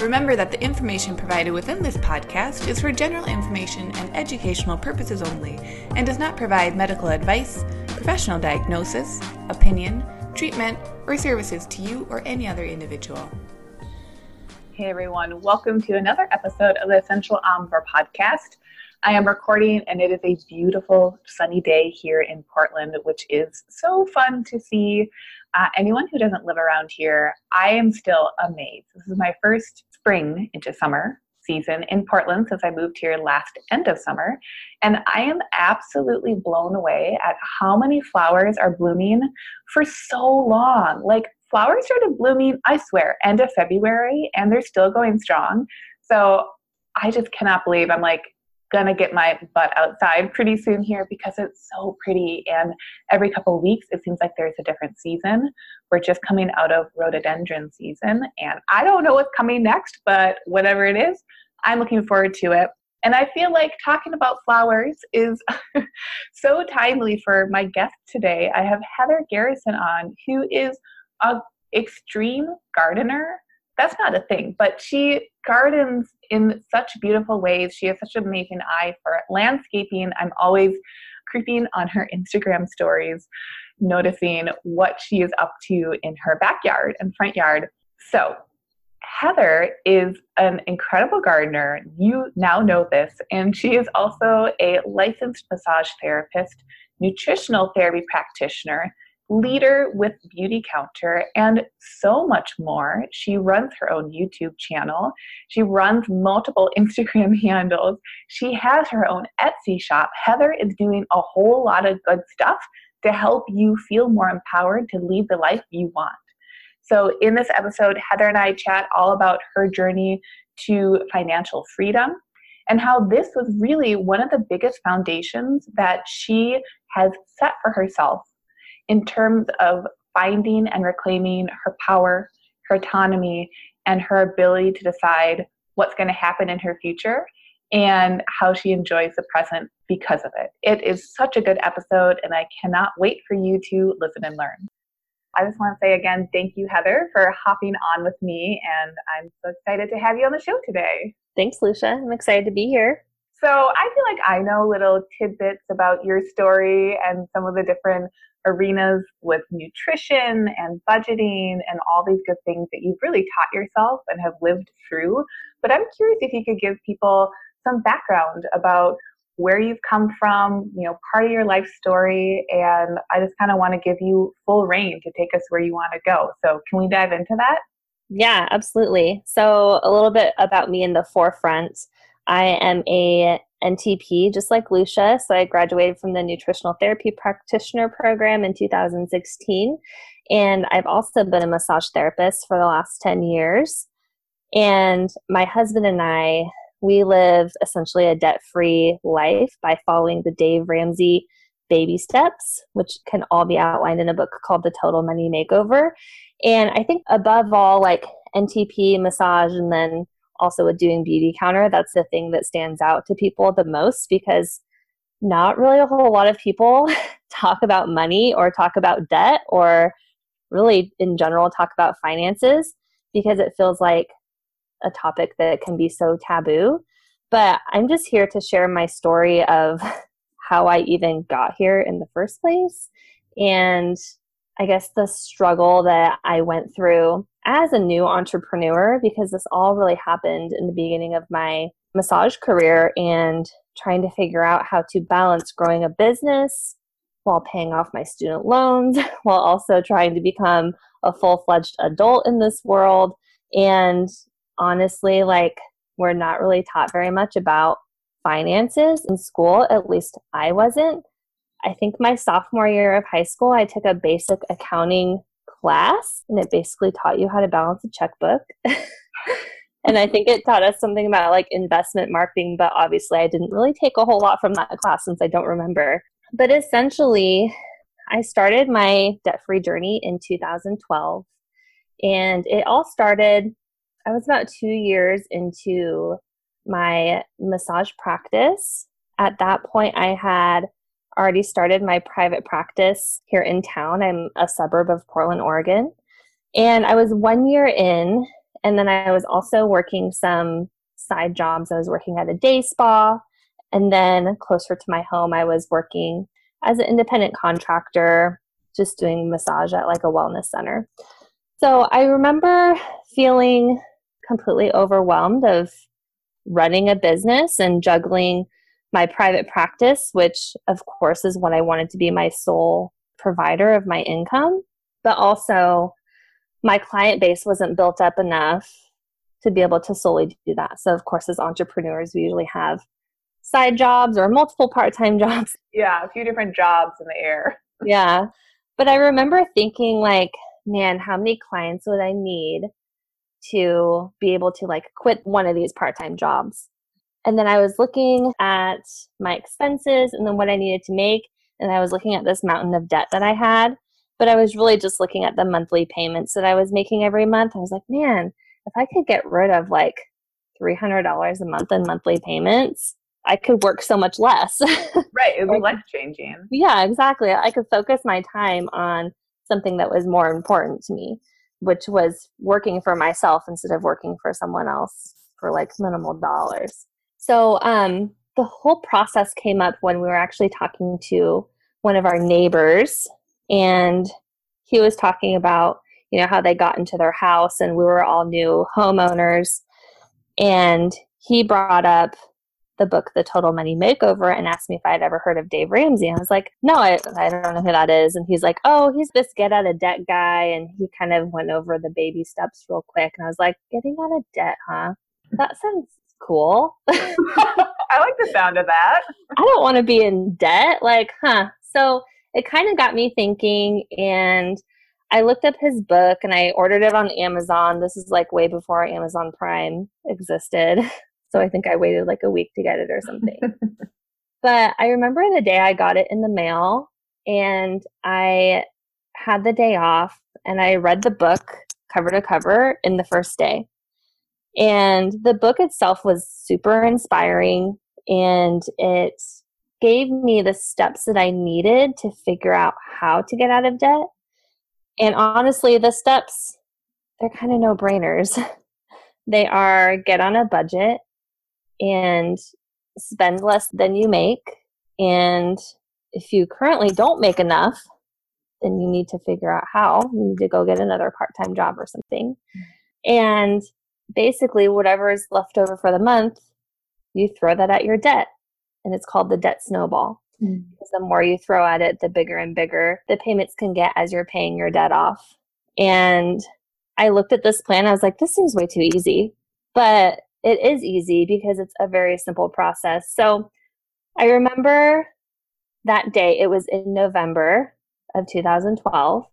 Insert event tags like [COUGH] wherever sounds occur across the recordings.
Remember that the information provided within this podcast is for general information and educational purposes only and does not provide medical advice, professional diagnosis, opinion, treatment, or services to you or any other individual. Hey everyone, welcome to another episode of the Essential Omnivore podcast. I am recording and it is a beautiful sunny day here in Portland, which is so fun to see. Uh, anyone who doesn't live around here, I am still amazed. This is my first spring into summer season in Portland since I moved here last end of summer. And I am absolutely blown away at how many flowers are blooming for so long. Like flowers started blooming, I swear, end of February, and they're still going strong. So I just cannot believe I'm like gonna get my butt outside pretty soon here because it's so pretty and every couple weeks it seems like there's a different season we're just coming out of rhododendron season and i don't know what's coming next but whatever it is i'm looking forward to it. And i feel like talking about flowers is [LAUGHS] so timely for my guest today. I have heather garrison on who is a extreme gardener. That's not a thing but she gardens in such beautiful ways. She has such an amazing eye for landscaping. I'm always creeping on her instagram stories noticing what she is up to in her backyard and front yard so Heather is an incredible gardener. You now know this. And she is also a licensed massage therapist, nutritional therapy practitioner, leader with Beauty Counter, and so much more. She runs her own YouTube channel. She runs multiple [LAUGHS] Instagram handles. She has her own Etsy shop. Heather is doing a whole lot of good stuff to help you feel more empowered to lead the life you want. So, in this episode, Heather and I chat all about her journey to financial freedom and how this was really one of the biggest foundations that she has set for herself in terms of finding and reclaiming her power, her autonomy, and her ability to decide what's going to happen in her future and how she enjoys the present because of it. It is such a good episode, and I cannot wait for you to listen and learn. I just want to say again, thank you, Heather, for hopping on with me, and I'm so excited to have you on the show today. Thanks, Lucia. I'm excited to be here. So, I feel like I know little tidbits about your story and some of the different arenas with nutrition and budgeting and all these good things that you've really taught yourself and have lived through. But I'm curious if you could give people some background about where you've come from, you know, part of your life story, and I just kind of want to give you full rein to take us where you want to go. So, can we dive into that? Yeah, absolutely. So, a little bit about me in the forefront. I am a NTP, just like Lucia. So I graduated from the Nutritional Therapy Practitioner Program in 2016. And I've also been a massage therapist for the last 10 years. And my husband and I, we live essentially a debt free life by following the Dave Ramsey baby steps, which can all be outlined in a book called The Total Money Makeover. And I think above all, like NTP, massage, and then also a doing beauty counter that's the thing that stands out to people the most because not really a whole lot of people [LAUGHS] talk about money or talk about debt or really in general talk about finances because it feels like a topic that can be so taboo but i'm just here to share my story of [LAUGHS] how i even got here in the first place and i guess the struggle that i went through as a new entrepreneur because this all really happened in the beginning of my massage career and trying to figure out how to balance growing a business while paying off my student loans [LAUGHS] while also trying to become a full-fledged adult in this world and honestly like we're not really taught very much about finances in school at least I wasn't I think my sophomore year of high school I took a basic accounting class and it basically taught you how to balance a checkbook. [LAUGHS] and I think it taught us something about like investment marketing, but obviously I didn't really take a whole lot from that class since I don't remember But essentially, I started my debt free journey in 2012. And it all started, I was about two years into my massage practice. At that point, I had already started my private practice here in town. I'm a suburb of Portland, Oregon. And I was one year in, and then I was also working some side jobs. I was working at a day spa. And then closer to my home, I was working as an independent contractor, just doing massage at like a wellness center. So I remember feeling completely overwhelmed of running a business and juggling my private practice, which of course is what I wanted to be my sole provider of my income, but also my client base wasn't built up enough to be able to solely do that. So, of course, as entrepreneurs, we usually have side jobs or multiple part time [LAUGHS] jobs. Yeah, a few different jobs in the air. yeah. But I remember thinking, like, man, how many clients would I need to be able to like quit one of these part time jobs? And then I was looking at my expenses and then what I needed to make. And I was looking at this mountain of debt that I had. But I was really just looking at the monthly payments that I was making every month. I was like, man, if I could get rid of like $300 a month in monthly payments, I could work so much less. [LAUGHS] right. It would be life changing. Yeah, exactly. I could focus my time on something that was more important to me, which was working for myself instead of working for someone else for like minimal dollars. So um, the whole process came up when we were actually talking to one of our neighbors, and he was talking about you know how they got into their house, and we were all new homeowners, and he brought up the book The Total Money Makeover and asked me if I'd ever heard of Dave Ramsey. I was like, no, I, I don't know who that is. And he's like, oh, he's this get out of debt guy. And he kind of went over the baby steps real quick. And I was like, getting out of debt, huh? That sounds cool. [LAUGHS] I like the sound of that. I don't want to be in debt. Like, huh. So it kind of got me thinking. And I looked up his book and I ordered it on Amazon. This is like way before Amazon Prime existed. [LAUGHS] So I think I waited like a week to get it or something. [LAUGHS] but I remember the day I got it in the mail and I had the day off and I read the book cover to cover in the first day. And the book itself was super inspiring and it gave me the steps that I needed to figure out how to get out of debt. And honestly, the steps, they're kind of no brainers. [LAUGHS] they are get on a budget, and spend less than you make. And if you currently don't make enough, then you need to figure out how. You need to go get another part time job or something. And basically, whatever is left over for the month, you throw that at your debt. And it's called the debt snowball. Mm. Because the more you throw at it, the bigger and bigger the payments can get as you're paying your debt off. And I looked at this plan, I was like, this seems way too easy. But it is easy because it's a very simple process. So I remember that day, it was in November of 2012,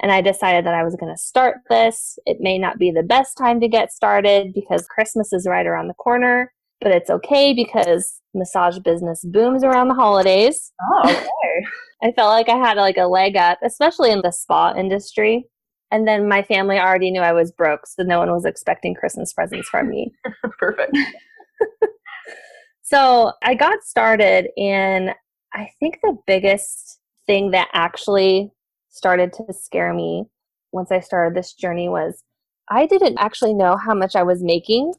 and I decided that I was going to start this. It may not be the best time to get started because Christmas is right around the corner, but it's okay because massage business booms around the holidays. Oh, okay. [LAUGHS] I felt like I had like a leg up, especially in the spa industry. And then my family already knew I was broke, so no one was expecting Christmas presents from me. [LAUGHS] Perfect. so I got started, and I think the biggest thing that actually started to scare me once I started this journey was I didn't actually know how much I was making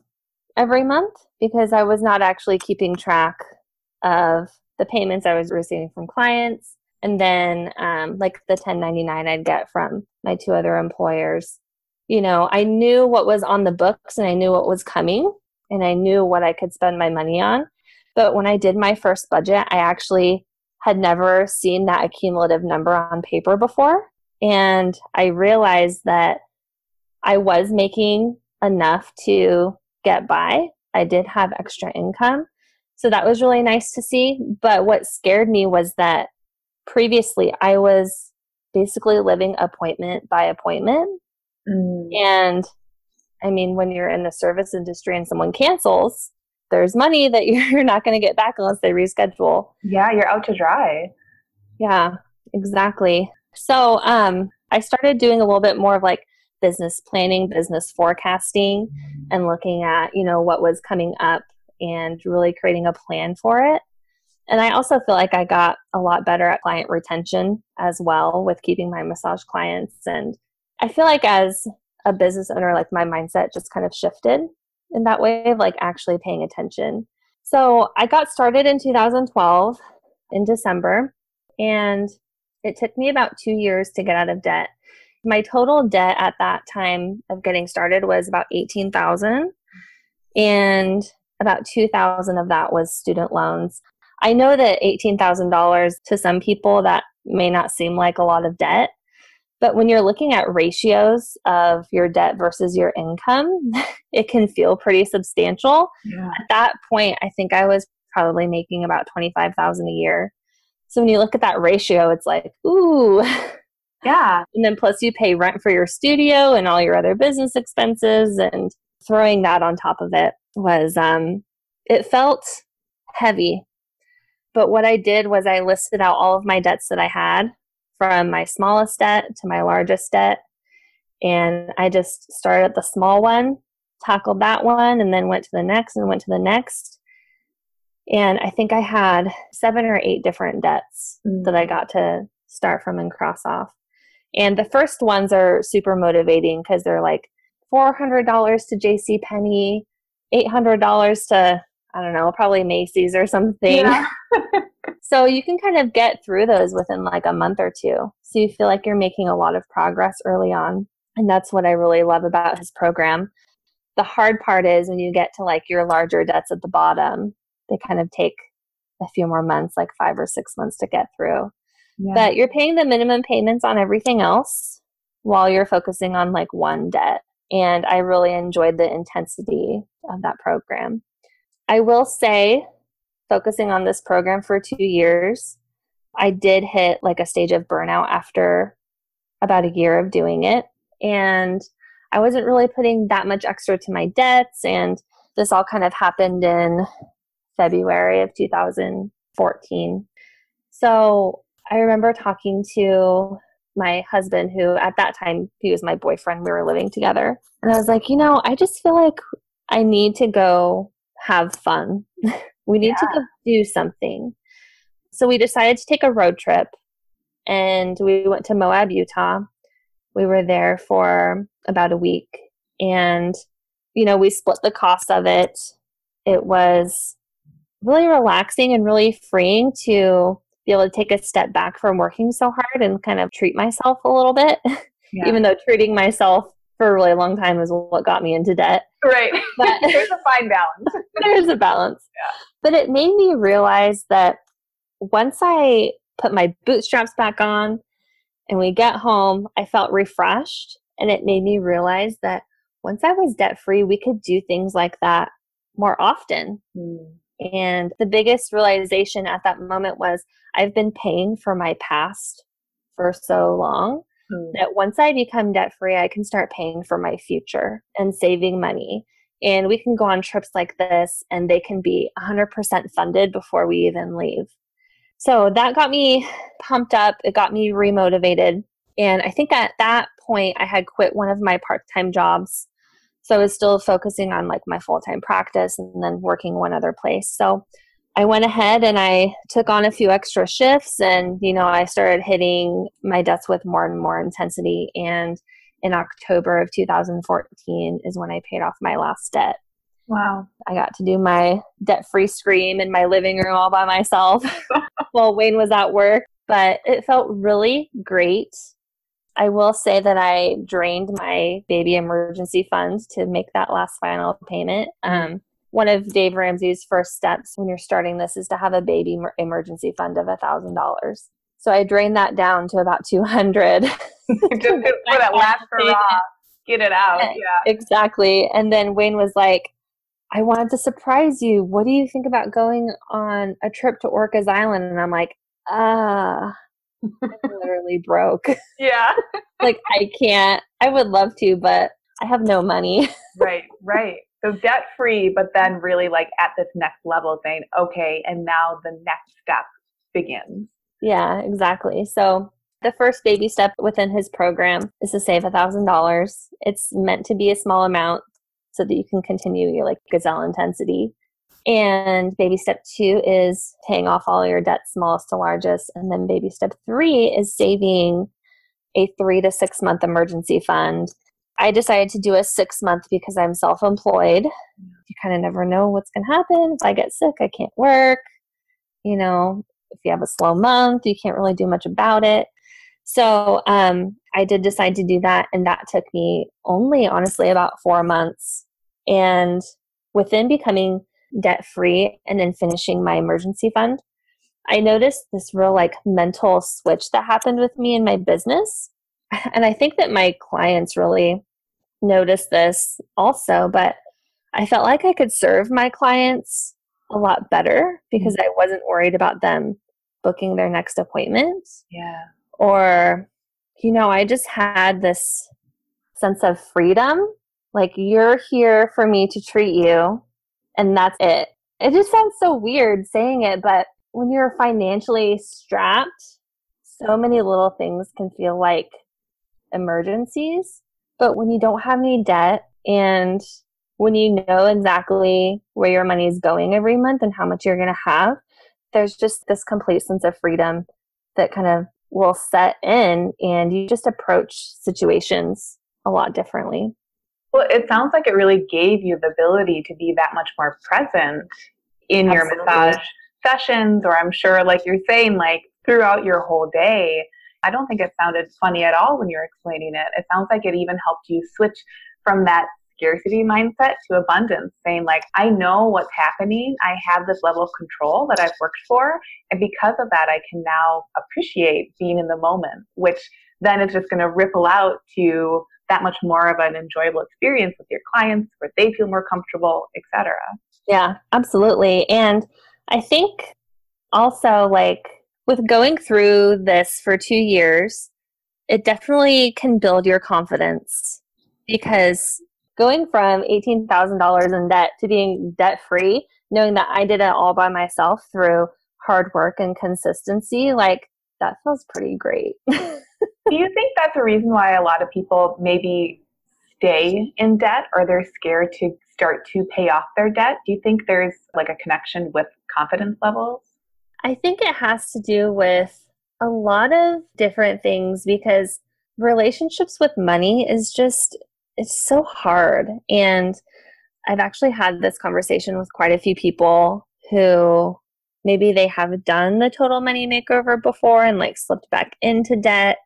every month because I was not actually keeping track of the payments I was receiving from clients and then um, like the 1099 I'd get from my two other employers. You know, I knew what was on the books and I knew what was coming and I knew what I could spend my money on. But when I did my first budget, I actually had never seen that accumulative number on paper before. And I realized that I was making enough to get by. I did have extra income. So that was really nice to see. But what scared me was that previously I was basically living appointment by appointment. Mm. And I mean, when you're in the service industry and someone cancels, there's money that [LAUGHS] you're not going to get back unless they reschedule. Yeah, you're out to dry. Yeah, exactly. So um, I started doing a little bit more of like business planning, business forecasting, and looking at, you know, what was coming up and really creating a plan for it. And I also feel like I got a lot better at client retention as well with keeping my massage clients. And I feel like as a business owner, like my mindset just kind of shifted in that way of like actually paying attention. So I got started in 2012 in December, and it took me about two years to get out of debt. My total debt at that time of getting started was about 18,000 and about 2,000 of that was student loans. I know that $18,000 to some people that may not seem like a lot of debt, but when you're looking at ratios of your debt versus your income, [LAUGHS] it can feel pretty substantial. Yeah. At that point, I think I was probably making about 25,000 a year. So when you look at that ratio, it's like, ooh. [LAUGHS] Yeah. And then plus you pay rent for your studio and all your other business expenses and throwing that on top of it was um it felt heavy. But what I did was I listed out all of my debts that I had from my smallest debt to my largest debt. And I just started at the small one, tackled that one, and then went to the next and went to the next. And I think I had seven or eight different debts mm-hmm. that I got to start from and cross off. And the first ones are super motivating because they're like $400 to JC Penney, $800 to I don't know, probably Macy's or something. Yeah. [LAUGHS] [LAUGHS] so you can kind of get through those within like a month or two. So you feel like you're making a lot of progress early on. And that's what I really love about his program. The hard part is when you get to like your larger debts at the bottom, they kind of take a few more months, like five or six months to get through. Yeah. But you're paying the minimum payments on everything else while you're focusing on like one debt. And I really enjoyed the intensity of that program. I will say, focusing on this program for two years, I did hit like a stage of burnout after about a year of doing it. And I wasn't really putting that much extra to my debts. And this all kind of happened in February of 2014. So I remember talking to my husband, who at that time, he was my boyfriend. We were living together. And I was like, you know, I just feel like I need to go have fun. [LAUGHS] we need yeah. to do something. So we decided to take a road trip and we went to Moab, Utah. We were there for about a week and you know, we split the cost of it. It was really relaxing and really freeing to be able to take a step back from working so hard and kind of treat myself a little bit. [LAUGHS] Yeah. Even though treating myself for a really long time is what got me into debt. Right. But [LAUGHS] there's a fine balance. [LAUGHS] there's a balance. Yeah. But it made me realize that once I put my bootstraps back on and we get home, I felt refreshed. And it made me realize that once I was debt free, we could do things like that more often. Mm. And the biggest realization at that moment was I've been paying for my past for so long mm. that once I become debt free, I can start paying for my future and saving money. And we can go on trips like this and they can be 100% funded before we even leave. So that got me pumped up. It got me remotivated. And I think at that point, I had quit one of my part time jobs. So I was still focusing on like my full time practice and then working one other place. So I went ahead and I took on a few extra shifts and you know I started hitting my debts with more and more intensity and in October of 2014 is when I paid off my last debt. Wow. I got to do my debt-free scream in my living room all by myself [LAUGHS] while Wayne was at work, but it felt really great. I will say that I drained my baby emergency funds to make that last final payment. Um, one of Dave Ramsey's first steps when you're starting this is to have a baby emergency fund of a thousand dollars. So I drained that down to about two hundred. [LAUGHS] Just for [LAUGHS] that last hurrah, get it out. Yeah, exactly. And then Wayne was like, "I wanted to surprise you. What do you think about going on a trip to Orcas Island?" And I'm like, "Ah." I'm [LAUGHS] literally broke. Yeah. like I can't. I would love to, but I have no money. right, right. So debt free, but then really like at this next level saying, okay, and now the next step begins. Yeah, exactly. So the first baby step within his program is to save a $1,000. It's meant to be a small amount so that you can continue your like gazelle intensity. And baby step two is paying off all your debt, smallest to largest. And then baby step three is saving a three to six month emergency fund. I decided to do a six month because I'm self employed. You kind of never know what's going to happen. If I get sick, I can't work. You know, if you have a slow month, you can't really do much about it. So um, I did decide to do that, and that took me only, honestly, about four months. And within becoming debt free and then finishing my emergency fund, I noticed this real like mental switch that happened with me in my business. [LAUGHS] And I think that my clients really noticed this also, but I felt like I could serve my clients a lot better because mm. I wasn't worried about them booking their next appointment. Yeah. Or, you know, I just had this sense of freedom. Like, you're here for me to treat you, and that's it. It just sounds so weird saying it, but when you're financially strapped, so many little things can feel like emergencies. But when you don't have any debt and when you know exactly where your money is going every month and how much you're going to have, there's just this complete sense of freedom that kind of will set in and you just approach situations a lot differently. Well, it sounds like it really gave you the ability to be that much more present in Absolutely. your massage sessions, or I'm sure, like you're saying, like throughout your whole day. I don't think it sounded funny at all when you're explaining it. It sounds like it even helped you switch from that scarcity mindset to abundance, saying, like, I know what's happening. I have this level of control that I've worked for. And because of that, I can now appreciate being in the moment, which then is just going to ripple out to that much more of an enjoyable experience with your clients where they feel more comfortable, etc. Yeah, absolutely. And I think also like with going through this for 2 years, it definitely can build your confidence because going from $18,000 in debt to being debt free, knowing that I did it all by myself through hard work and consistency, like that feels pretty great. [LAUGHS] Do you think that's a reason why a lot of people maybe stay in debt or they're scared to start to pay off their debt? Do you think there's like a connection with confidence levels? I think it has to do with a lot of different things because relationships with money is just it's so hard. And I've actually had this conversation with quite a few people who maybe they have done the total money makeover before and like slipped back into debt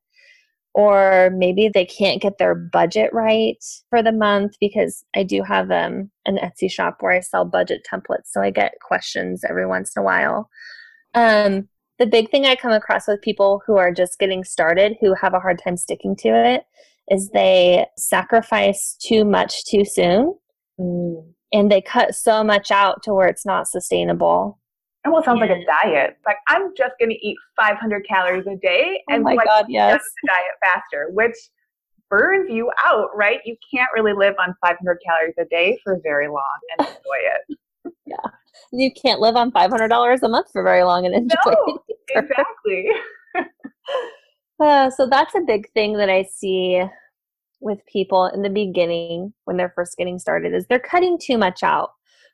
or maybe they can't get their budget right for the month because I do have um, an Etsy shop where I sell budget templates. So I get questions every once in a while. Um, the big thing I come across with people who are just getting started who have a hard time sticking to it is they sacrifice too much too soon mm. and they cut so much out to where it's not sustainable. It almost sounds yeah. like a diet. Like I'm just going to eat 500 calories a day oh and oh my like God, yes. diet faster, which burns you out, right? You can't really live on 500 calories a day for very long and enjoy it. [LAUGHS] yeah. You can't live on $500 a month for very long and enjoy no, it. [LAUGHS] exactly. [LAUGHS] Uh, so that's a big thing that I see with people in the beginning when they're first getting started is they're cutting too much out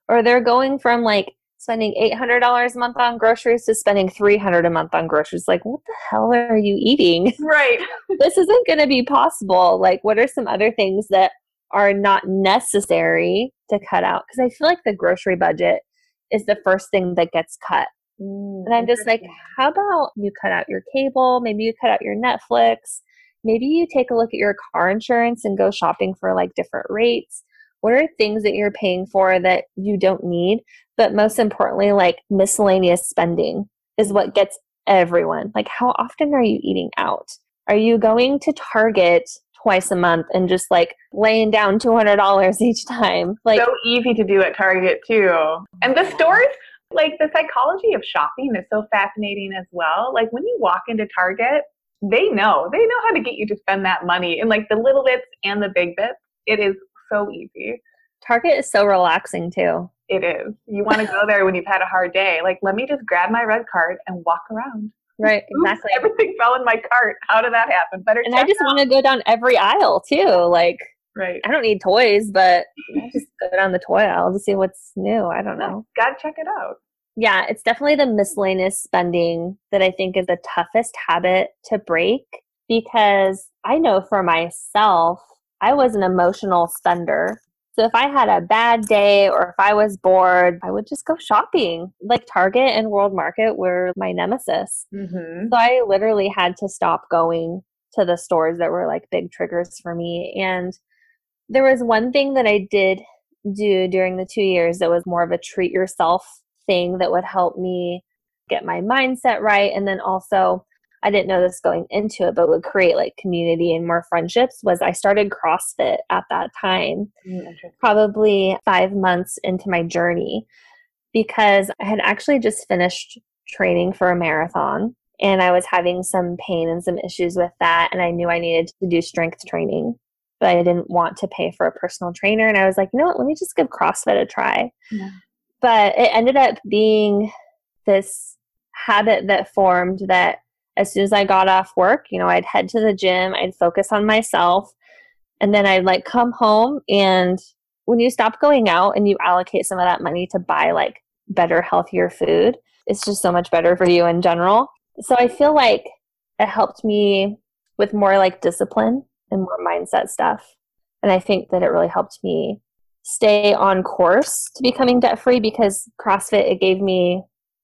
or they're going from like spending $800 a month on groceries to spending 300 a month on groceries. Like what the hell are you eating? [LAUGHS] Right. This isn't going to be possible. Like what are some other things that are not necessary to cut out? Because i feel like the grocery budget is the first thing that gets cut Mm, and I'm just like, how about you cut out your cable? Maybe you cut out your Netflix. Maybe you take a look at your car insurance and go shopping for like different rates. What are things that you're paying for that you don't need? But most importantly, like miscellaneous spending is what gets everyone. Like, how often are you eating out? Are you going to Target twice a month and just like laying down $200 [LAUGHS] each time? Like, so easy to do at Target too. And the stores like the psychology of shopping is so fascinating as well. Like when you walk into Target, they know. They know how to get you to spend that money in like the little bits and the big bits. It is so easy. Target is so relaxing too. It is. You want to go there when you've had a hard day. Like, let me just grab my red card and walk around. Right, [LAUGHS] exactly. Oops, everything fell in my cart. How did that happen? Better and I just want to go down every aisle too. Like, right. I don't need toys, but I just go down the toy aisle to see what's new. I don't know. Gotta check it out. Yeah, it's definitely the miscellaneous spending that I think is the toughest habit to break because I know for myself, I was an emotional spender. So if I had a bad day or if I was bored, I would just go shopping. Like Target and World Market were my nemesis. Mm-hmm. So I literally had to stop going to the stores that were like big triggers for me. And there was one thing that I did do during the two years that was more of a treat yourself thing that would help me get my mindset right. And then also, I didn't know this going into it, but would create like community and more friendships was I started CrossFit at that time, Mm, probably five months into my journey, because I had actually just finished training for a marathon and I was having some pain and some issues with that. And I knew I needed to do strength training, but I didn't want to pay for a personal trainer. And I was like, you know what, let me just give CrossFit a try. Yeah. But it ended up being this habit that formed that as soon as I got off work, you know, I'd head to the gym, I'd focus on myself, and then I'd like come home. And when you stop going out and you allocate some of that money to buy like better, healthier food, it's just so much better for you in general. So I feel like it helped me with more like discipline and more mindset stuff. And I think that it really helped me stay on course to becoming debt free because CrossFit, it gave me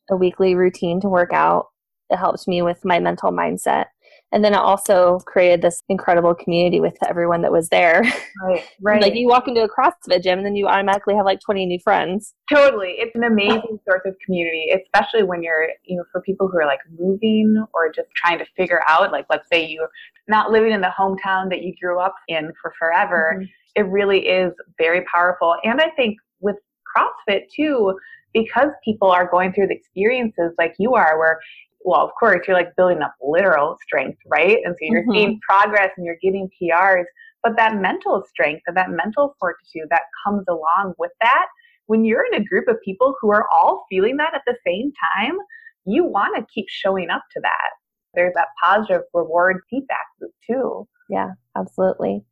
a weekly routine to work out it helped me with my mental mindset. And then it also created this incredible community with everyone that was there. Right, [LAUGHS] right. like you walk into a CrossFit gym and then you automatically have like 20 new friends. Totally. It's an amazing source of community, especially when you're, you know, for people who are like moving or just trying to figure out, like, let's say you're not living in the hometown that you grew up in for forever. Mm-hmm. It really is very powerful. And I think with CrossFit too, because people are going through the experiences like you are, where well, of course, you're like building up literal strength, right? And so you're mm-hmm. seeing progress and you're getting PRs, but that mental strength and that mental fortitude that comes along with that, when you're in a group of people who are all feeling that at the same time, you want to keep showing up to that. There's that positive reward feedback loop too. Yeah, absolutely.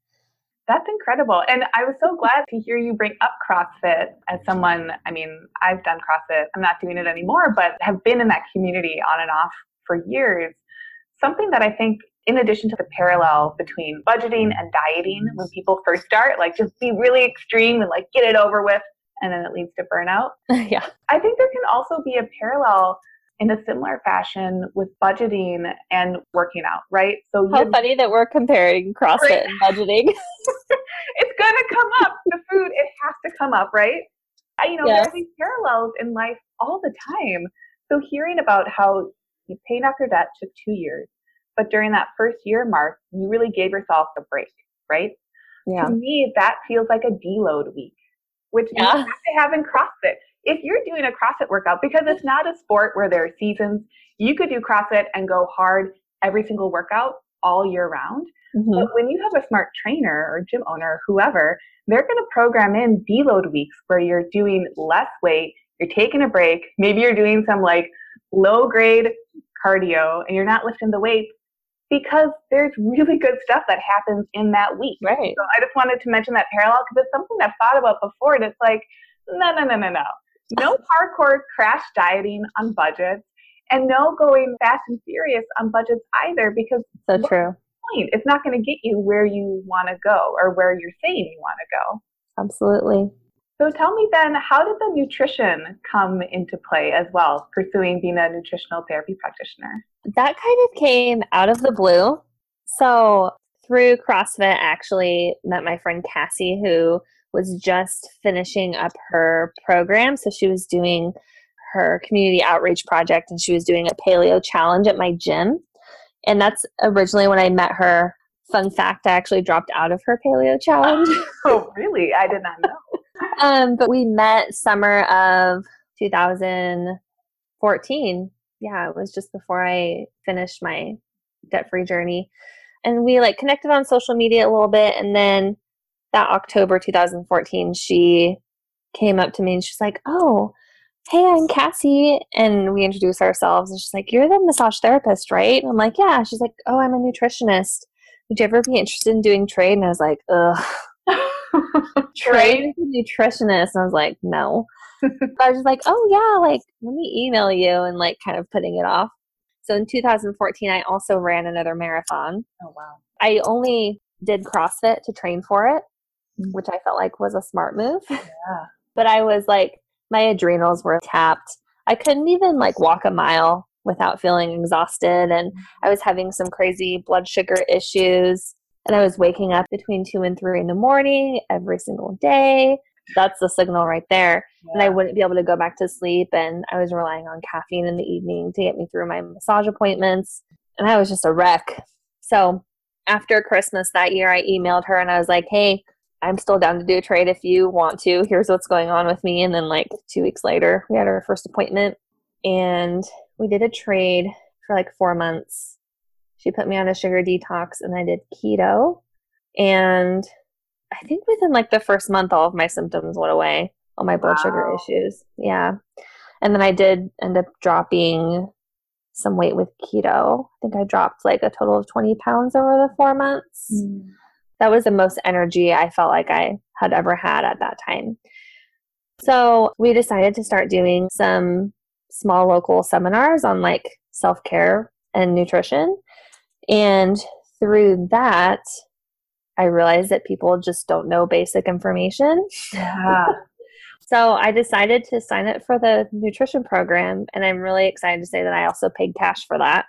That's incredible. And I was so glad to hear you bring up CrossFit as someone, I mean, I've done CrossFit. I'm not doing it anymore, but have been in that community on and off for years. Something that I think, in addition to the parallel between budgeting and dieting, when people first start, like just be really extreme and like get it over with, and then it leads to burnout. [LAUGHS] yeah. I think there can also be a parallel in a similar fashion with budgeting and working out, right? So how funny that we're comparing CrossFit right? and [LAUGHS] budgeting. [LAUGHS] come up. The food, it has to come up, right? You know, yes. are these parallels in life all the time. So hearing about how you paid off your debt took two years, but during that first year mark, you really gave yourself a break, right? Yeah. To me, that feels like a deload week, which yeah. you have to have in CrossFit if you're doing a CrossFit workout, because it's not a sport where there are seasons, you could do CrossFit and go hard every single workout all year round. Mm-hmm. But when you have a smart trainer or gym owner, whoever, they're going to program in deload weeks where you're doing less weight, you're taking a break, maybe you're doing some like low grade cardio and you're not lifting the weight because there's really good stuff that happens in that week. Right. So I just wanted to mention that parallel because it's something I've thought about before and it's like, no, no, no, no, no no [LAUGHS] hardcore crash dieting on budgets, and no going fast and furious on budgets either because so true. Point? It's not going to get you where you want to go or where you're saying you want to go. Absolutely. So tell me then, how did the nutrition come into play as well, pursuing being a nutritional therapy practitioner? That kind of came out of the blue. So through CrossFit, I actually met my friend Cassie, who was just finishing up her program. So she was doing her community outreach project and she was doing a paleo challenge at my gym. And that's originally when I met her. Fun fact, I actually dropped out of her paleo challenge. [LAUGHS] oh, really? I did not know. [LAUGHS] um, but we met summer of 2014. Yeah, it was just before I finished my debt free journey. And we like connected on social media a little bit and then that October 2014, she came up to me and she's like, Oh, hey, I'm Cassie. And we introduce ourselves. And she's like, you're the massage therapist, right? And I'm like, yeah. She's like, oh, I'm a nutritionist. Would you ever be interested in doing trade? And I was like, ugh. [LAUGHS] trade nutritionist. And I was like, no. [LAUGHS] I was just like, oh, yeah, like, let me email you and like kind of putting it off. So in 2014, I also ran another marathon. Oh, wow. I only did CrossFit to train for it, Mm. which I felt like was a smart move. Yeah. [LAUGHS] but I was like, my adrenals were tapped. I couldn't even like walk a mile without feeling exhausted. And I was having some crazy blood sugar issues. And I was waking up between two and three in the morning every single day. That's the signal right there. And I wouldn't be able to go back to sleep. And I was relying on caffeine in the evening to get me through my massage appointments. And I was just a wreck. So after Christmas that year, I emailed her and I was like, hey, I'm still down to do a trade if you want to. Here's what's going on with me. And then, like, two weeks later, we had our first appointment and we did a trade for like four months. She put me on a sugar detox and I did keto. And I think within like the first month, all of my symptoms went away, all my blood sugar issues. Yeah. And then I did end up dropping some weight with keto. I think I dropped like a total of 20 pounds over the four months Mm. That was the most energy I felt like I had ever had at that time. So we decided to start doing some small local seminars on like self care and nutrition. And through that, I realized that people just don't know basic information. Yeah. [LAUGHS] So I decided to sign up for the nutrition program, and I'm really excited to say that I also paid cash for that.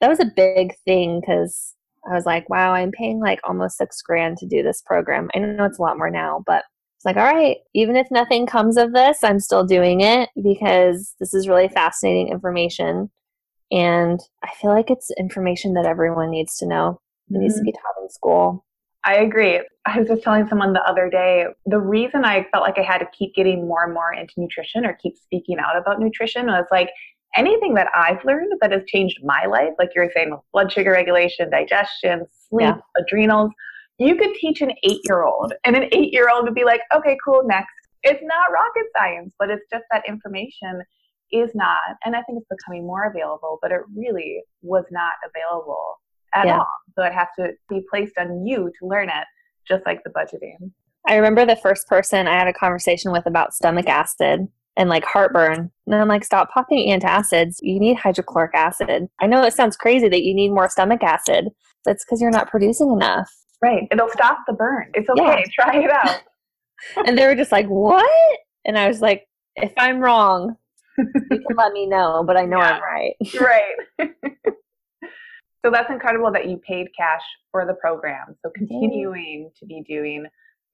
That was a big thing because I was like, wow, I'm paying like almost six grand to do this program. I know it's a lot more now, but it's like, all right, even if nothing comes of this, I'm still doing it because this is really fascinating information. And I feel like it's information that everyone needs to know. It needs to Mhm. be taught in school. I agree. I was just telling someone the other day the reason I felt like I had to keep getting more and more into nutrition or keep speaking out about nutrition was like anything that I've learned that has changed my life, like you're saying with blood sugar regulation, digestion, sleep, Yeah. adrenals, you could teach an eight year old and an eight year old would be like, okay, cool, next. It's not rocket science, but it's just that information is not, and I think it's becoming more available, but it really was not available at Yeah. all. So it has to be placed on you to learn it, just like the budgeting. I remember the first person I had a conversation with about stomach acid and like heartburn. And I'm like, stop popping antacids. You need hydrochloric acid. I know it sounds crazy that you need more stomach acid. That's because you're not producing enough. Right. It'll stop the burn. It's okay. Yeah. [LAUGHS] Try it out. [LAUGHS] And they were just like, what? And I was like, if I'm wrong, you can let me know, but I know Yeah. I'm right. [LAUGHS] right. so that's incredible that you paid cash for the program. So continuing to be doing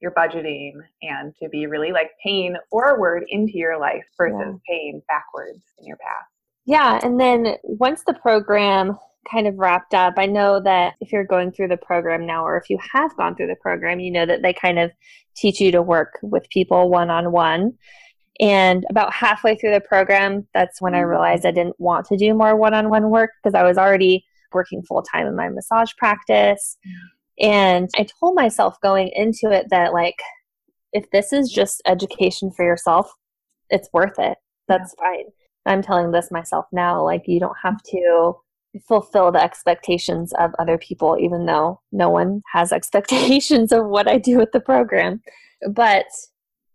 your budgeting and to be really like paying forward into your life versus Yeah. paying backwards in your past. Yeah, and then once the program kind of wrapped up, I know that if you're going through the program now, or if you have gone through the program, you know that they kind of teach you to work with people one on one. And about halfway through the program, that's when I mm-hmm. realized I didn't want to do more one on one work because I was already working full time in my massage practice. Mm. And I told myself going into it that, like, if this is just education for yourself, it's worth it. That's fine. I'm telling this myself now. Like, you don't have to fulfill the expectations of other people, even though no one has [LAUGHS] expectations of what I do with the program. But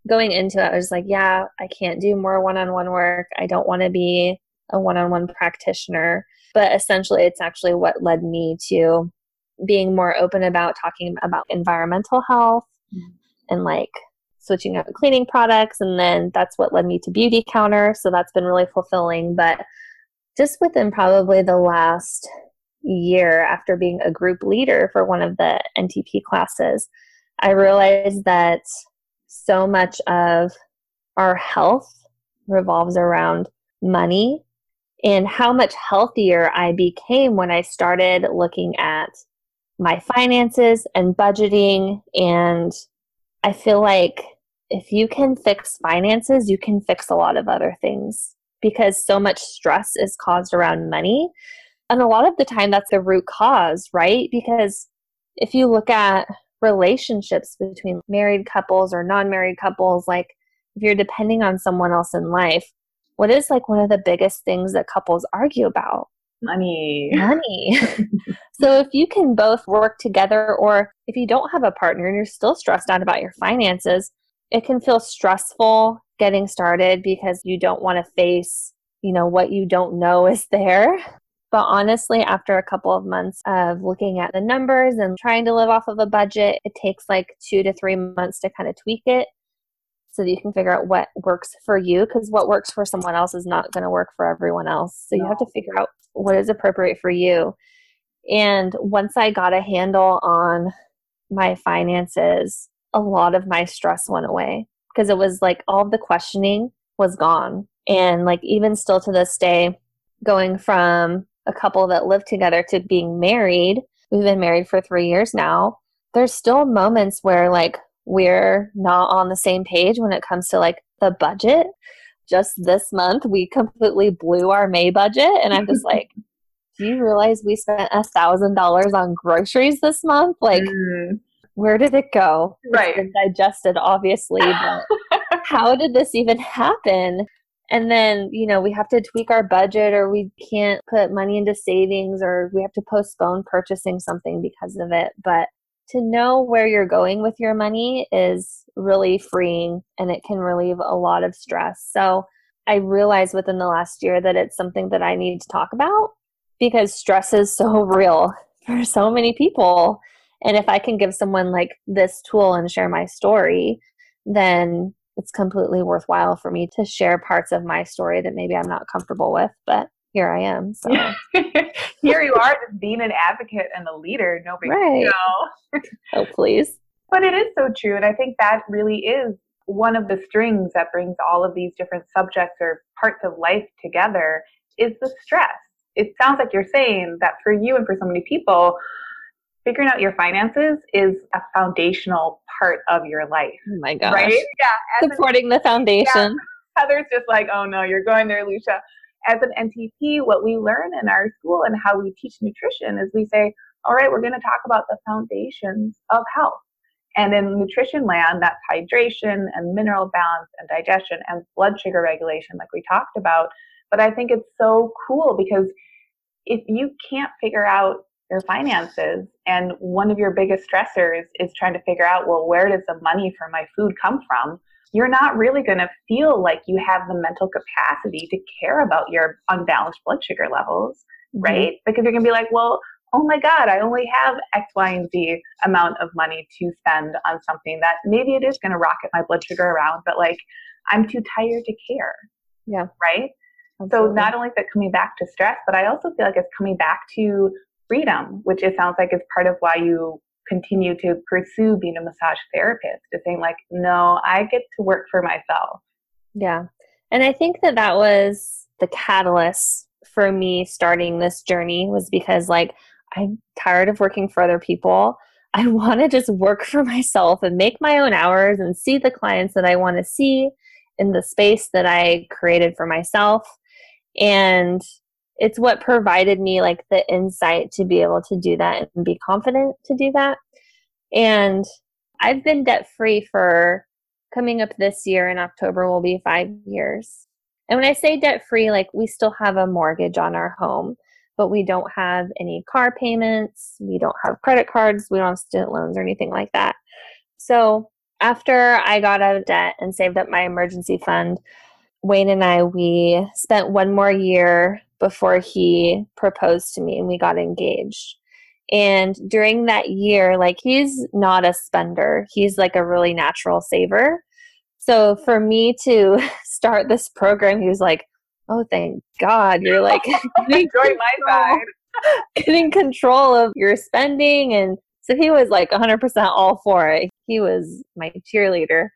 going into it, I was like, yeah, I can't do more one on one work. I don't want to be a one on one practitioner. But essentially, it's actually what led me to being more open about talking about environmental health Mhm. and like switching out cleaning products and then that's what led me to beauty counter so that's been really fulfilling but just within probably the last year after being a group leader for one of the NTP classes I realized that so much of our health revolves around money and how much healthier I became when I started looking at my finances and budgeting. And I feel like if you can fix finances, you can fix a lot of other things because so much stress is caused around money. And a lot of the time, that's the root cause, right? Because if you look at relationships between married couples or non married couples, like if you're depending on someone else in life, what is like one of the biggest things that couples argue about? Money. Money. so if you can both work together, or if you don't have a partner and you're still stressed out about your finances, it can feel stressful getting started because you don't want to face, you know, what you don't know [LAUGHS] is there. But honestly, after a couple of months of looking at the numbers and trying to live off of a budget, it takes like two to three months to kind of tweak it so that you can figure out what works for you because what works for someone else is not going to work for everyone else. So no. you have to figure out what is appropriate for you. And once I got a handle on my finances, a lot of my stress went away because it was like all the questioning was gone. And like even still to this day, going from a couple that live together to being married, we've been married for three years now. There's still moments where like we're not on the same page when it comes to like the budget. Just this month, we completely blew our May budget. And I'm just like, [LAUGHS] do you realize we spent a thousand dollars on groceries this month? Like, mm. where did it go? Right. It's been digested, obviously, but [LAUGHS] how did this even happen? And then, you know, we have to tweak our budget or we can't put money into savings or we have to postpone purchasing something because of it. But to know where you're going with your money is really freeing and it can relieve a lot of stress. So I realized within the last year that it's something that I need to talk about because stress is so [LAUGHS] real for so many people. And if I can give someone like this tool and share my story, then it's completely worthwhile for me to share parts of my story that maybe I'm not comfortable with. But here I am. So [LAUGHS] here you are, just being an advocate and a leader. No big right. deal. [LAUGHS] oh, please. But it is so true, and I think that really is one of the strings that brings all of these different subjects or parts of life together is the stress. It sounds like you're saying that for you and for so many people, figuring out your finances is a foundational part of your life. Oh my gosh. Right? Yeah. Supporting an, the foundation. Yeah. Heather's just like, oh no, you're going there, Lucia as an NTP, what we learn in our school and how we teach nutrition is we say, all right, we're going to talk about the foundations of health. And in nutrition land, that's hydration and mineral balance and digestion and blood sugar regulation, like we talked about. But I think it's so cool because if you can't figure out your finances and one of your biggest stressors is trying to figure out, well, where does the money for my food come from? You're not really going to feel like you have the mental capacity to care about your unbalanced blood sugar levels, mm-hmm. right? Because you're going to be like, well, oh my God, I only have X, Y, and Z amount of money to spend on something that maybe it is going to rocket my blood sugar around, but like I'm too tired to care. Yeah. Right? Absolutely. So not only is it coming back to stress, but I also feel like it's coming back to freedom, which it sounds like is part of why you continue to pursue being a massage therapist to saying like no i get to work for myself. Yeah. And i think that that was the catalyst for me starting this journey was because like i'm tired of working for other people. [LAUGHS] I want to just work for myself and make my own hours and see the clients that i want to see in the space that i created for myself. And it's what provided me like the insight to be able to do that and be confident to do that. And I've been debt free for coming up this year in October will be five years. And when I say debt free, like we still have a mortgage on our home, but we don't have any car payments, we don't have credit cards, we don't have student loans or anything like that. So after I got out of debt and saved up my emergency fund, Wayne and I, we spent one more year before he proposed to me and we got engaged. And during that year, like he's not a spender, he's like a really natural saver. So for me to [LAUGHS] start this program, he was like, Oh, thank God. You're like, [LAUGHS] [LAUGHS] join my side. getting control of your spending. And so he was like 100% all for it. He was my cheerleader.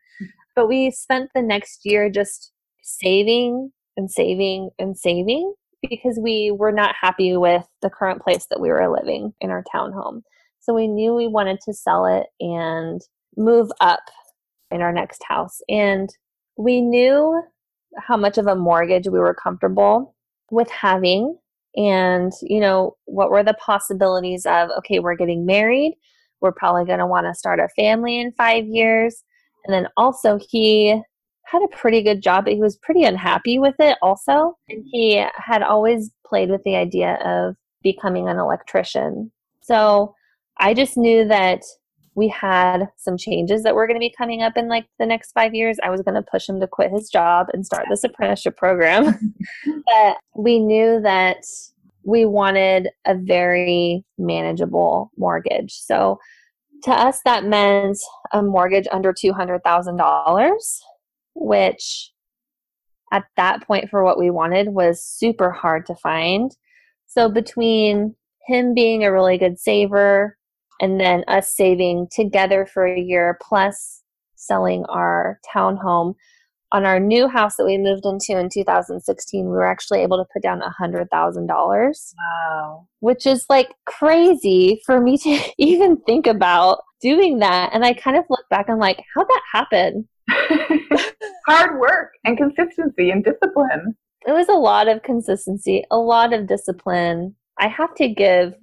But we spent the next year just saving and saving and saving because we were not happy with the current place that we were living in our townhome. So we knew we wanted to sell it and move up in our next house. And we knew how much of a mortgage we were comfortable with having and you know what were the possibilities of okay we're getting married we're probably going to want to start a family in 5 years and then also he had a pretty good job, but he was pretty unhappy with it also. And he had always played with the idea of becoming an electrician. So I just knew that we had some changes that were going to be coming up in like the next five years. I was going to push him to quit his job and start this apprenticeship program. [LAUGHS] but we knew that we wanted a very manageable mortgage. So to us, that meant a mortgage under $200,000, which at that point for what we wanted was super hard to find. So between him being a really good saver and then us saving together for a year plus selling our townhome on our new house that we moved into in 2016 we were actually able to put down $100000 wow. Which is like crazy for me to [LAUGHS] even think about doing that. And i kind of look back and like how'd that happen [LAUGHS] hard work and consistency and discipline it was a lot of consistency a lot of discipline i have to give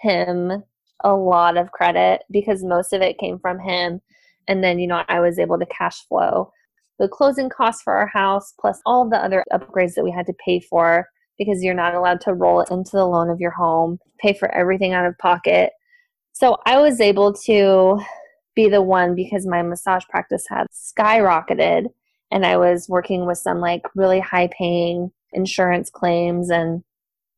him a lot of credit because most of it came from him. And then, you know, I was able to cash flow the closing costs for our house plus all the other upgrades that we had to pay for because you're not allowed to roll it into the loan of your home, pay for everything out of pocket. So I was able to be the one because my massage practice had skyrocketed and I was working with some like really high paying insurance claims and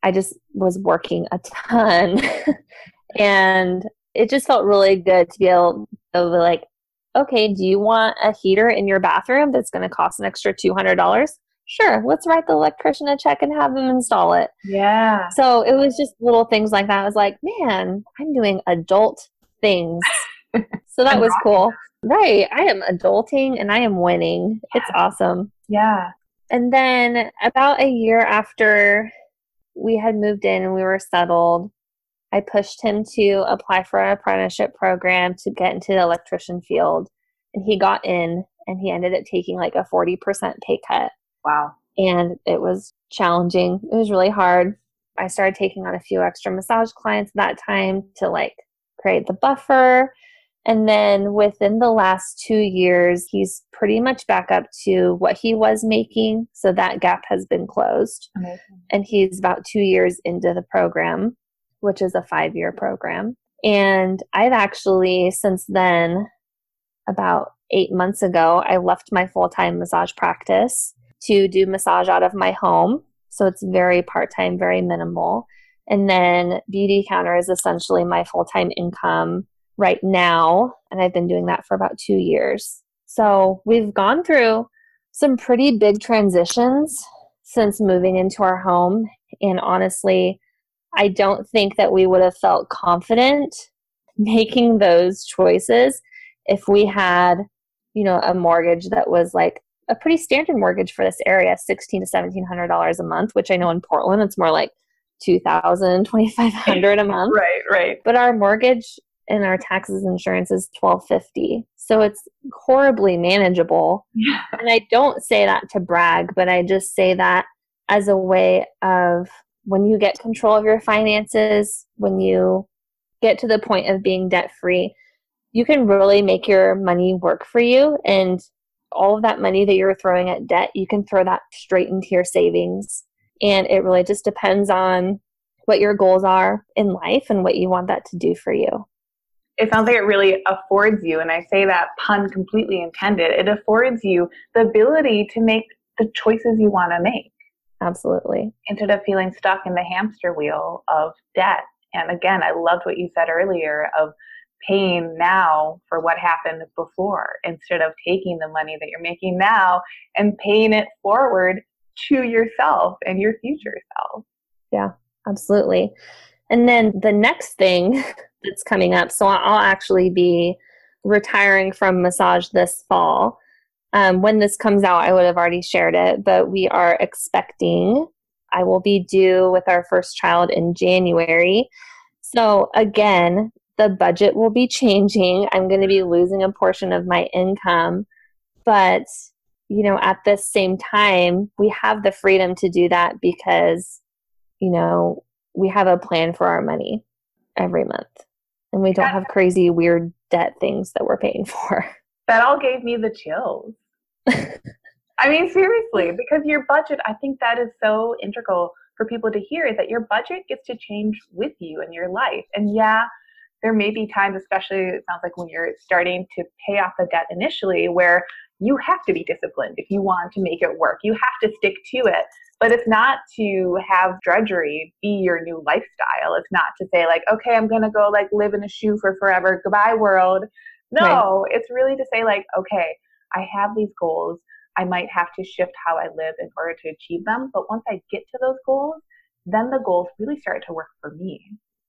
I just was working a ton [LAUGHS] and it just felt really good to be able to be like, okay, do you want a heater in your bathroom that's going to cost an extra $200? Sure, let's write the electrician a check and have them install it. Yeah. So it was just little things like that. I was like, man, I'm doing adult things. So that was cool. Right. I am adulting and I am winning. It's awesome. Yeah. And then about a year after we had moved in and we were settled, I pushed him to apply for an apprenticeship program to get into the electrician field. And he got in and he ended up taking like a 40% pay cut. Wow. And it was challenging. It was really hard. I started taking on a few extra massage clients that time to like create the buffer. And then within the last two years, he's pretty much back up to what he was making. So that gap has been closed. Amazing. And he's about two years into the program which is a five year program. And I've actually, since then, about eight months ago, I left my full time massage practice to do massage out of my home. So it's very part time, very minimal. And then Beautycounter is essentially my full time income right now. And I've been doing that for about two years. So we've gone through some pretty big transitions since moving into our home. And honestly, I don't think that we would have felt confident [LAUGHS] making those choices if we had, you know, a mortgage that was like a pretty standard mortgage for this area, sixteen to seventeen hundred dollars a month, which I know in Portland it's more like two thousand, twenty five hundred a month. right, right. But our mortgage and our taxes insurance is twelve fifty. So it's horribly manageable. Yeah. And I don't say that to brag, but I just say that as a way of when you get control of your finances, when you get to the point of being debt free, you can really make your money work for you. And all of that money that you're throwing at debt, you can throw that straight into your savings. And it really just depends on what your goals are in life and what you want that to do for you. It sounds like it really affords you, and I say that pun completely intended, it affords you the ability to make the choices you want to make. Absolutely. Instead of feeling stuck in the hamster wheel of debt. And again, I loved what you said earlier of paying now for what happened before instead of taking the money that you're making now and paying it forward to yourself and your future self. Yeah, absolutely. And then the next thing [LAUGHS] that's coming up, so I'll actually be retiring from massage this fall. Um, when this comes out, I would have already shared it, but we are expecting. I will be due with our first child in January. So, again, the budget will be changing. I'm going to be losing a portion of my income. But, you know, at this same time, we have the freedom to do that because, you know, we have a plan for our money every month. And we don't have crazy, weird debt things that we're paying for. [LAUGHS] That all gave me the chills. I mean, seriously, because your budget, I think that is so integral for people to hear is that your budget gets to change with you in your life. And yeah, there may be times, especially it sounds like when you're starting to pay off the debt initially, where you have to be disciplined if you want to make it work. You have to stick to it. But it's not to have drudgery be your new lifestyle. It's not to say, like, okay, I'm going to go like live in a shoe for forever. Goodbye, world. No, right. it's really to say, like, okay, I have these goals. I might have to shift how I live in order to achieve them. But once I get to those goals, then the goals really start to work for me.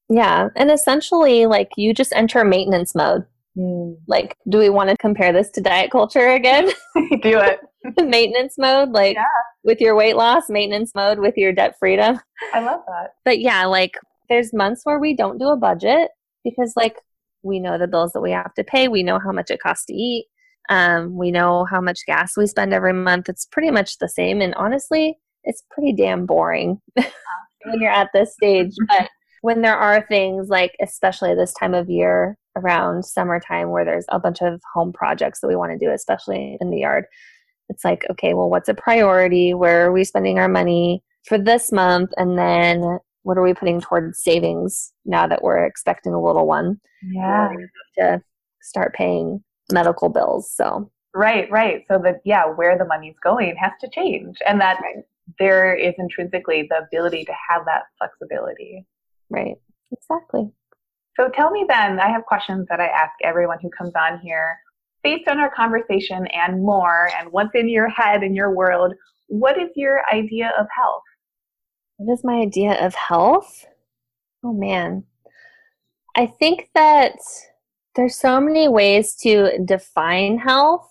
Yeah. And essentially, like, you just enter maintenance mode. Mm. Like, do we want to compare this to diet culture again? [LAUGHS] do it. [LAUGHS] maintenance mode, like yeah. with your weight loss, maintenance mode with your debt freedom. I love that. But yeah, like, there's months where we don't do a budget because, like, we know the bills that we have to pay. We know how much it costs to eat. Um, we know how much gas we spend every month. It's pretty much the same. And honestly, it's pretty damn boring [LAUGHS] when you're at this stage. But when there are things like, especially this time of year around summertime, where there's a bunch of home projects that we want to do, especially in the yard, it's like, okay, well, what's a priority? Where are we spending our money for this month? And then what are we putting towards savings now that we're expecting a little one? Yeah. To start paying medical bills. So, right, right. So that, yeah, where the money's going has to change. And that right. there is intrinsically the ability to have that flexibility. Right. Exactly. So tell me then, I have questions that I ask everyone who comes on here. Based on our conversation and more, and what's in your head and your world, what is your idea of health? What is my idea of health? Oh man. I think that there's so many ways to define health,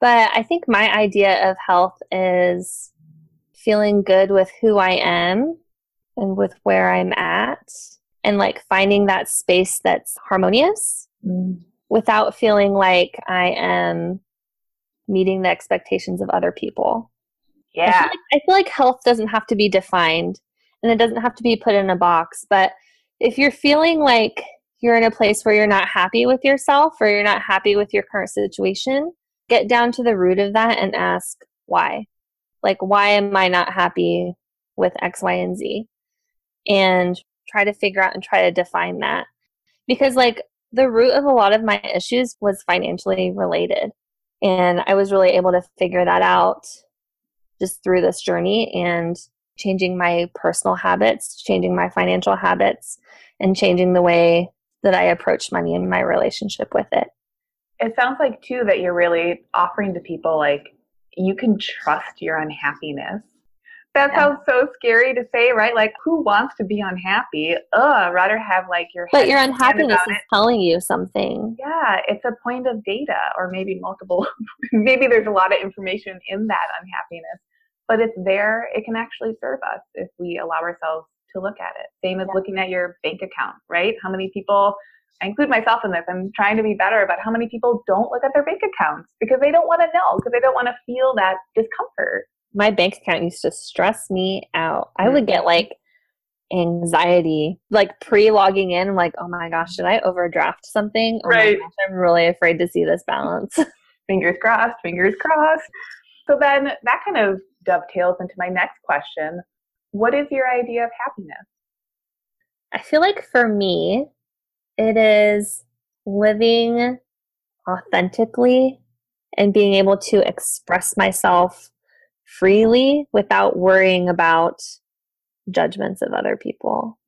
but I think my idea of health is feeling good with who I am and with where I'm at and like finding that space that's harmonious mm. without feeling like I am meeting the expectations of other people. Yeah. I feel, like, I feel like health doesn't have to be defined and it doesn't have to be put in a box, but if you're feeling like you're in a place where you're not happy with yourself or you're not happy with your current situation, get down to the root of that and ask why. Like, why am I not happy with X, Y, and Z? and try to figure out and try to define that. Because, like, the root of a lot of my issues was financially related. And I was really able to figure that out just through this journey and changing my personal habits, changing my financial habits, and changing the way that I approach money and my relationship with it. It sounds like, too, that you're really offering to people like you can trust your unhappiness that yeah. sounds so scary to say, right? Like, who wants to be unhappy? Ugh, rather have like your. But your unhappiness is it. telling you something. Yeah, it's a point of data, or maybe multiple. [LAUGHS] maybe there's a lot of information in that unhappiness, but it's there. It can actually serve us if we allow ourselves to look at it. Same as yeah. looking at your bank account, right? How many people? I include myself in this. I'm trying to be better about how many people don't look at their bank accounts because they don't want to know, because they don't want to feel that discomfort my bank account used to stress me out. I would get mm-hmm. like anxiety, like pre logging in. Like, oh my gosh, did I overdraft something? Oh right. Gosh, I'm really afraid to see this balance. [LAUGHS] fingers crossed, fingers crossed. So then that kind of dovetails into my next question. What is your idea of happiness? I feel like for me, it is living authentically and being able to express myself freely without worrying about judgments of other people.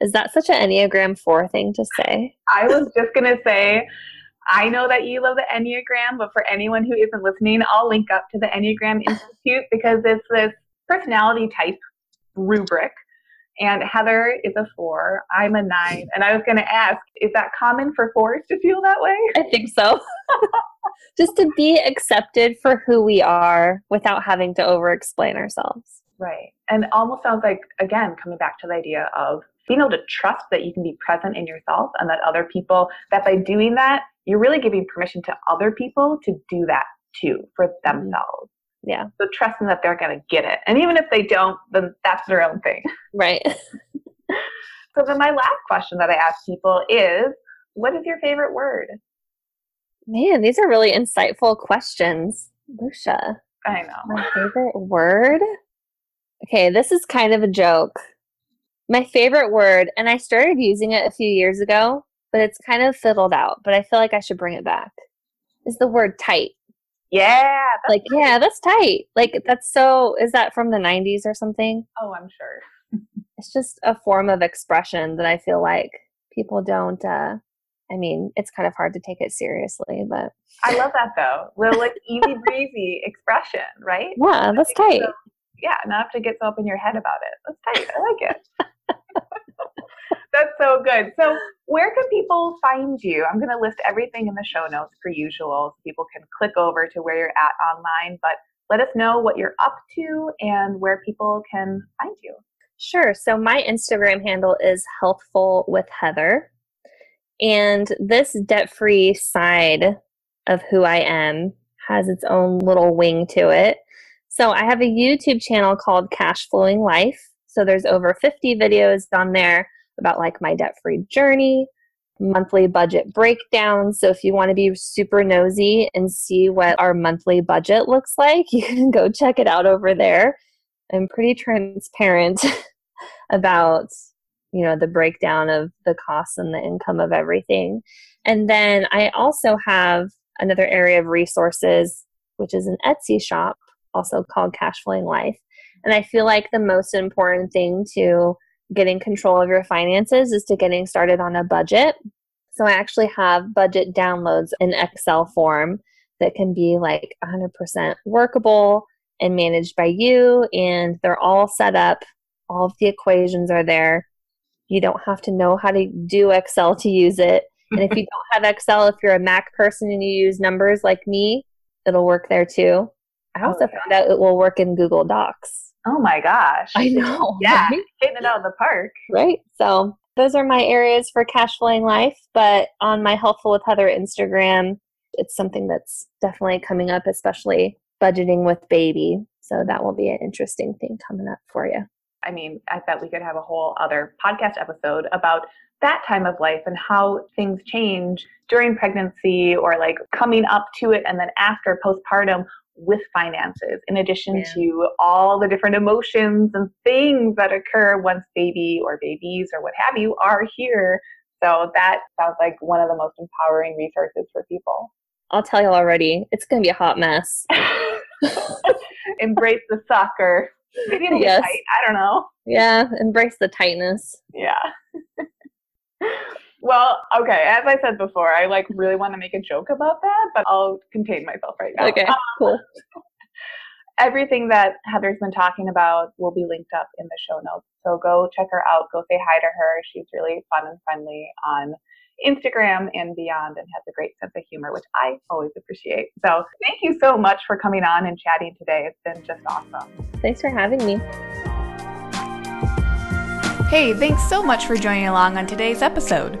Is that such an Enneagram 4 thing to say? I was just going to say, I know that you love the Enneagram, but for anyone who isn't listening, I'll link up to the Enneagram Institute because it's this personality type rubric. And Heather is a four, I'm a nine. And I was going to ask, is that common for fours to feel that way? I think so. [LAUGHS] just to be accepted for who we are without having to over explain ourselves. Right. And almost sounds like, again, coming back to the idea of being able to trust that you can be present in yourself and that other people, that by doing that, you're really giving permission to other people to do that too for mm-hmm. themselves. Yeah. So trusting that they're going to get it. And even if they don't, then that's their own thing. [LAUGHS] Right. so then my last question that I ask people is what is your favorite word? Man, these are really insightful questions, Lucia. I know. My favorite word? Okay, this is kind of a joke. My favorite word, and I started using it a few years ago, but it's kind of fiddled out, but I feel like I should bring it back, is the word tight. Yeah. Like, yeah, that's tight. Like, that's so, is that from the 90s or something? Oh, I'm sure. [LAUGHS] It's just a form of expression that I feel like people don't, uh, I mean, it's kind of hard to take it seriously, but I love that though. Little like [LAUGHS] easy breezy expression, right? yeah, that's Not to get tight. so- yeah, not have to get so up in your head about it. That's tight. I like it. [LAUGHS] That's so good. So, where can people find you? I'm going to list everything in the show notes per usual so people can click over to where you're at online, but let us know what you're up to and where people can find you. Sure. So my Instagram handle is healthful with Heather. And this debt free side of who I am has its own little wing to it. So I have a YouTube channel called Cash Flowing Life. So there's over 50 videos on there about like my debt free journey, monthly budget breakdowns. So if you want to be super nosy and see what our monthly budget looks like, [LAUGHS] you can go check it out over there. I'm pretty transparent [LAUGHS] about you know the breakdown of the costs and the income of everything. And then I also have another area of resources which is an Etsy shop also called Cash Flowing Life. And I feel like the most important thing to getting control of your finances is to getting started on a budget. So I actually have budget downloads in Excel form that can be like 100% workable and managed by you and they're all set up. All of the equations are there. You don't have to know how to do excel to use it. And if you [LAUGHS] don't have excel if you're a mac person and you use numbers like me it'll work there too. I oh, also Okay. found out it will work in google docs Oh my gosh. i know [LAUGHS] Yeah, right? hitting it out of the park. right so those are my areas for cash flowing life but on my healthful with heather instagram it's something that's definitely coming up especially budgeting with baby so that will be an interesting thing coming up for you I mean, I bet we could have a whole other podcast episode about that time of life and how things change during pregnancy or like coming up to it and then after postpartum with finances, in addition Yeah. to all the different emotions and things that occur once baby or babies or what have you are here. So that sounds like one of the most empowering resources for people. I'll tell you already, it's going to be a hot mess. [LAUGHS] Embrace the sucker. Maybe it'll Yes. tight. I don't know. Yeah, embrace the tightness. Yeah. [LAUGHS] well, okay. As I said before, I like really want to make a joke about that, but I'll contain myself right now. Okay, Um, cool. [LAUGHS] everything that Heather's been talking about will be linked up in the show notes. So go check her out. Go say hi to her. She's really fun and friendly on Instagram and beyond and has a great sense of humor, which I always appreciate. So thank you so much for coming on and chatting today. It's been just awesome. Thanks for having me. Hey, thanks so much for joining along on today's episode.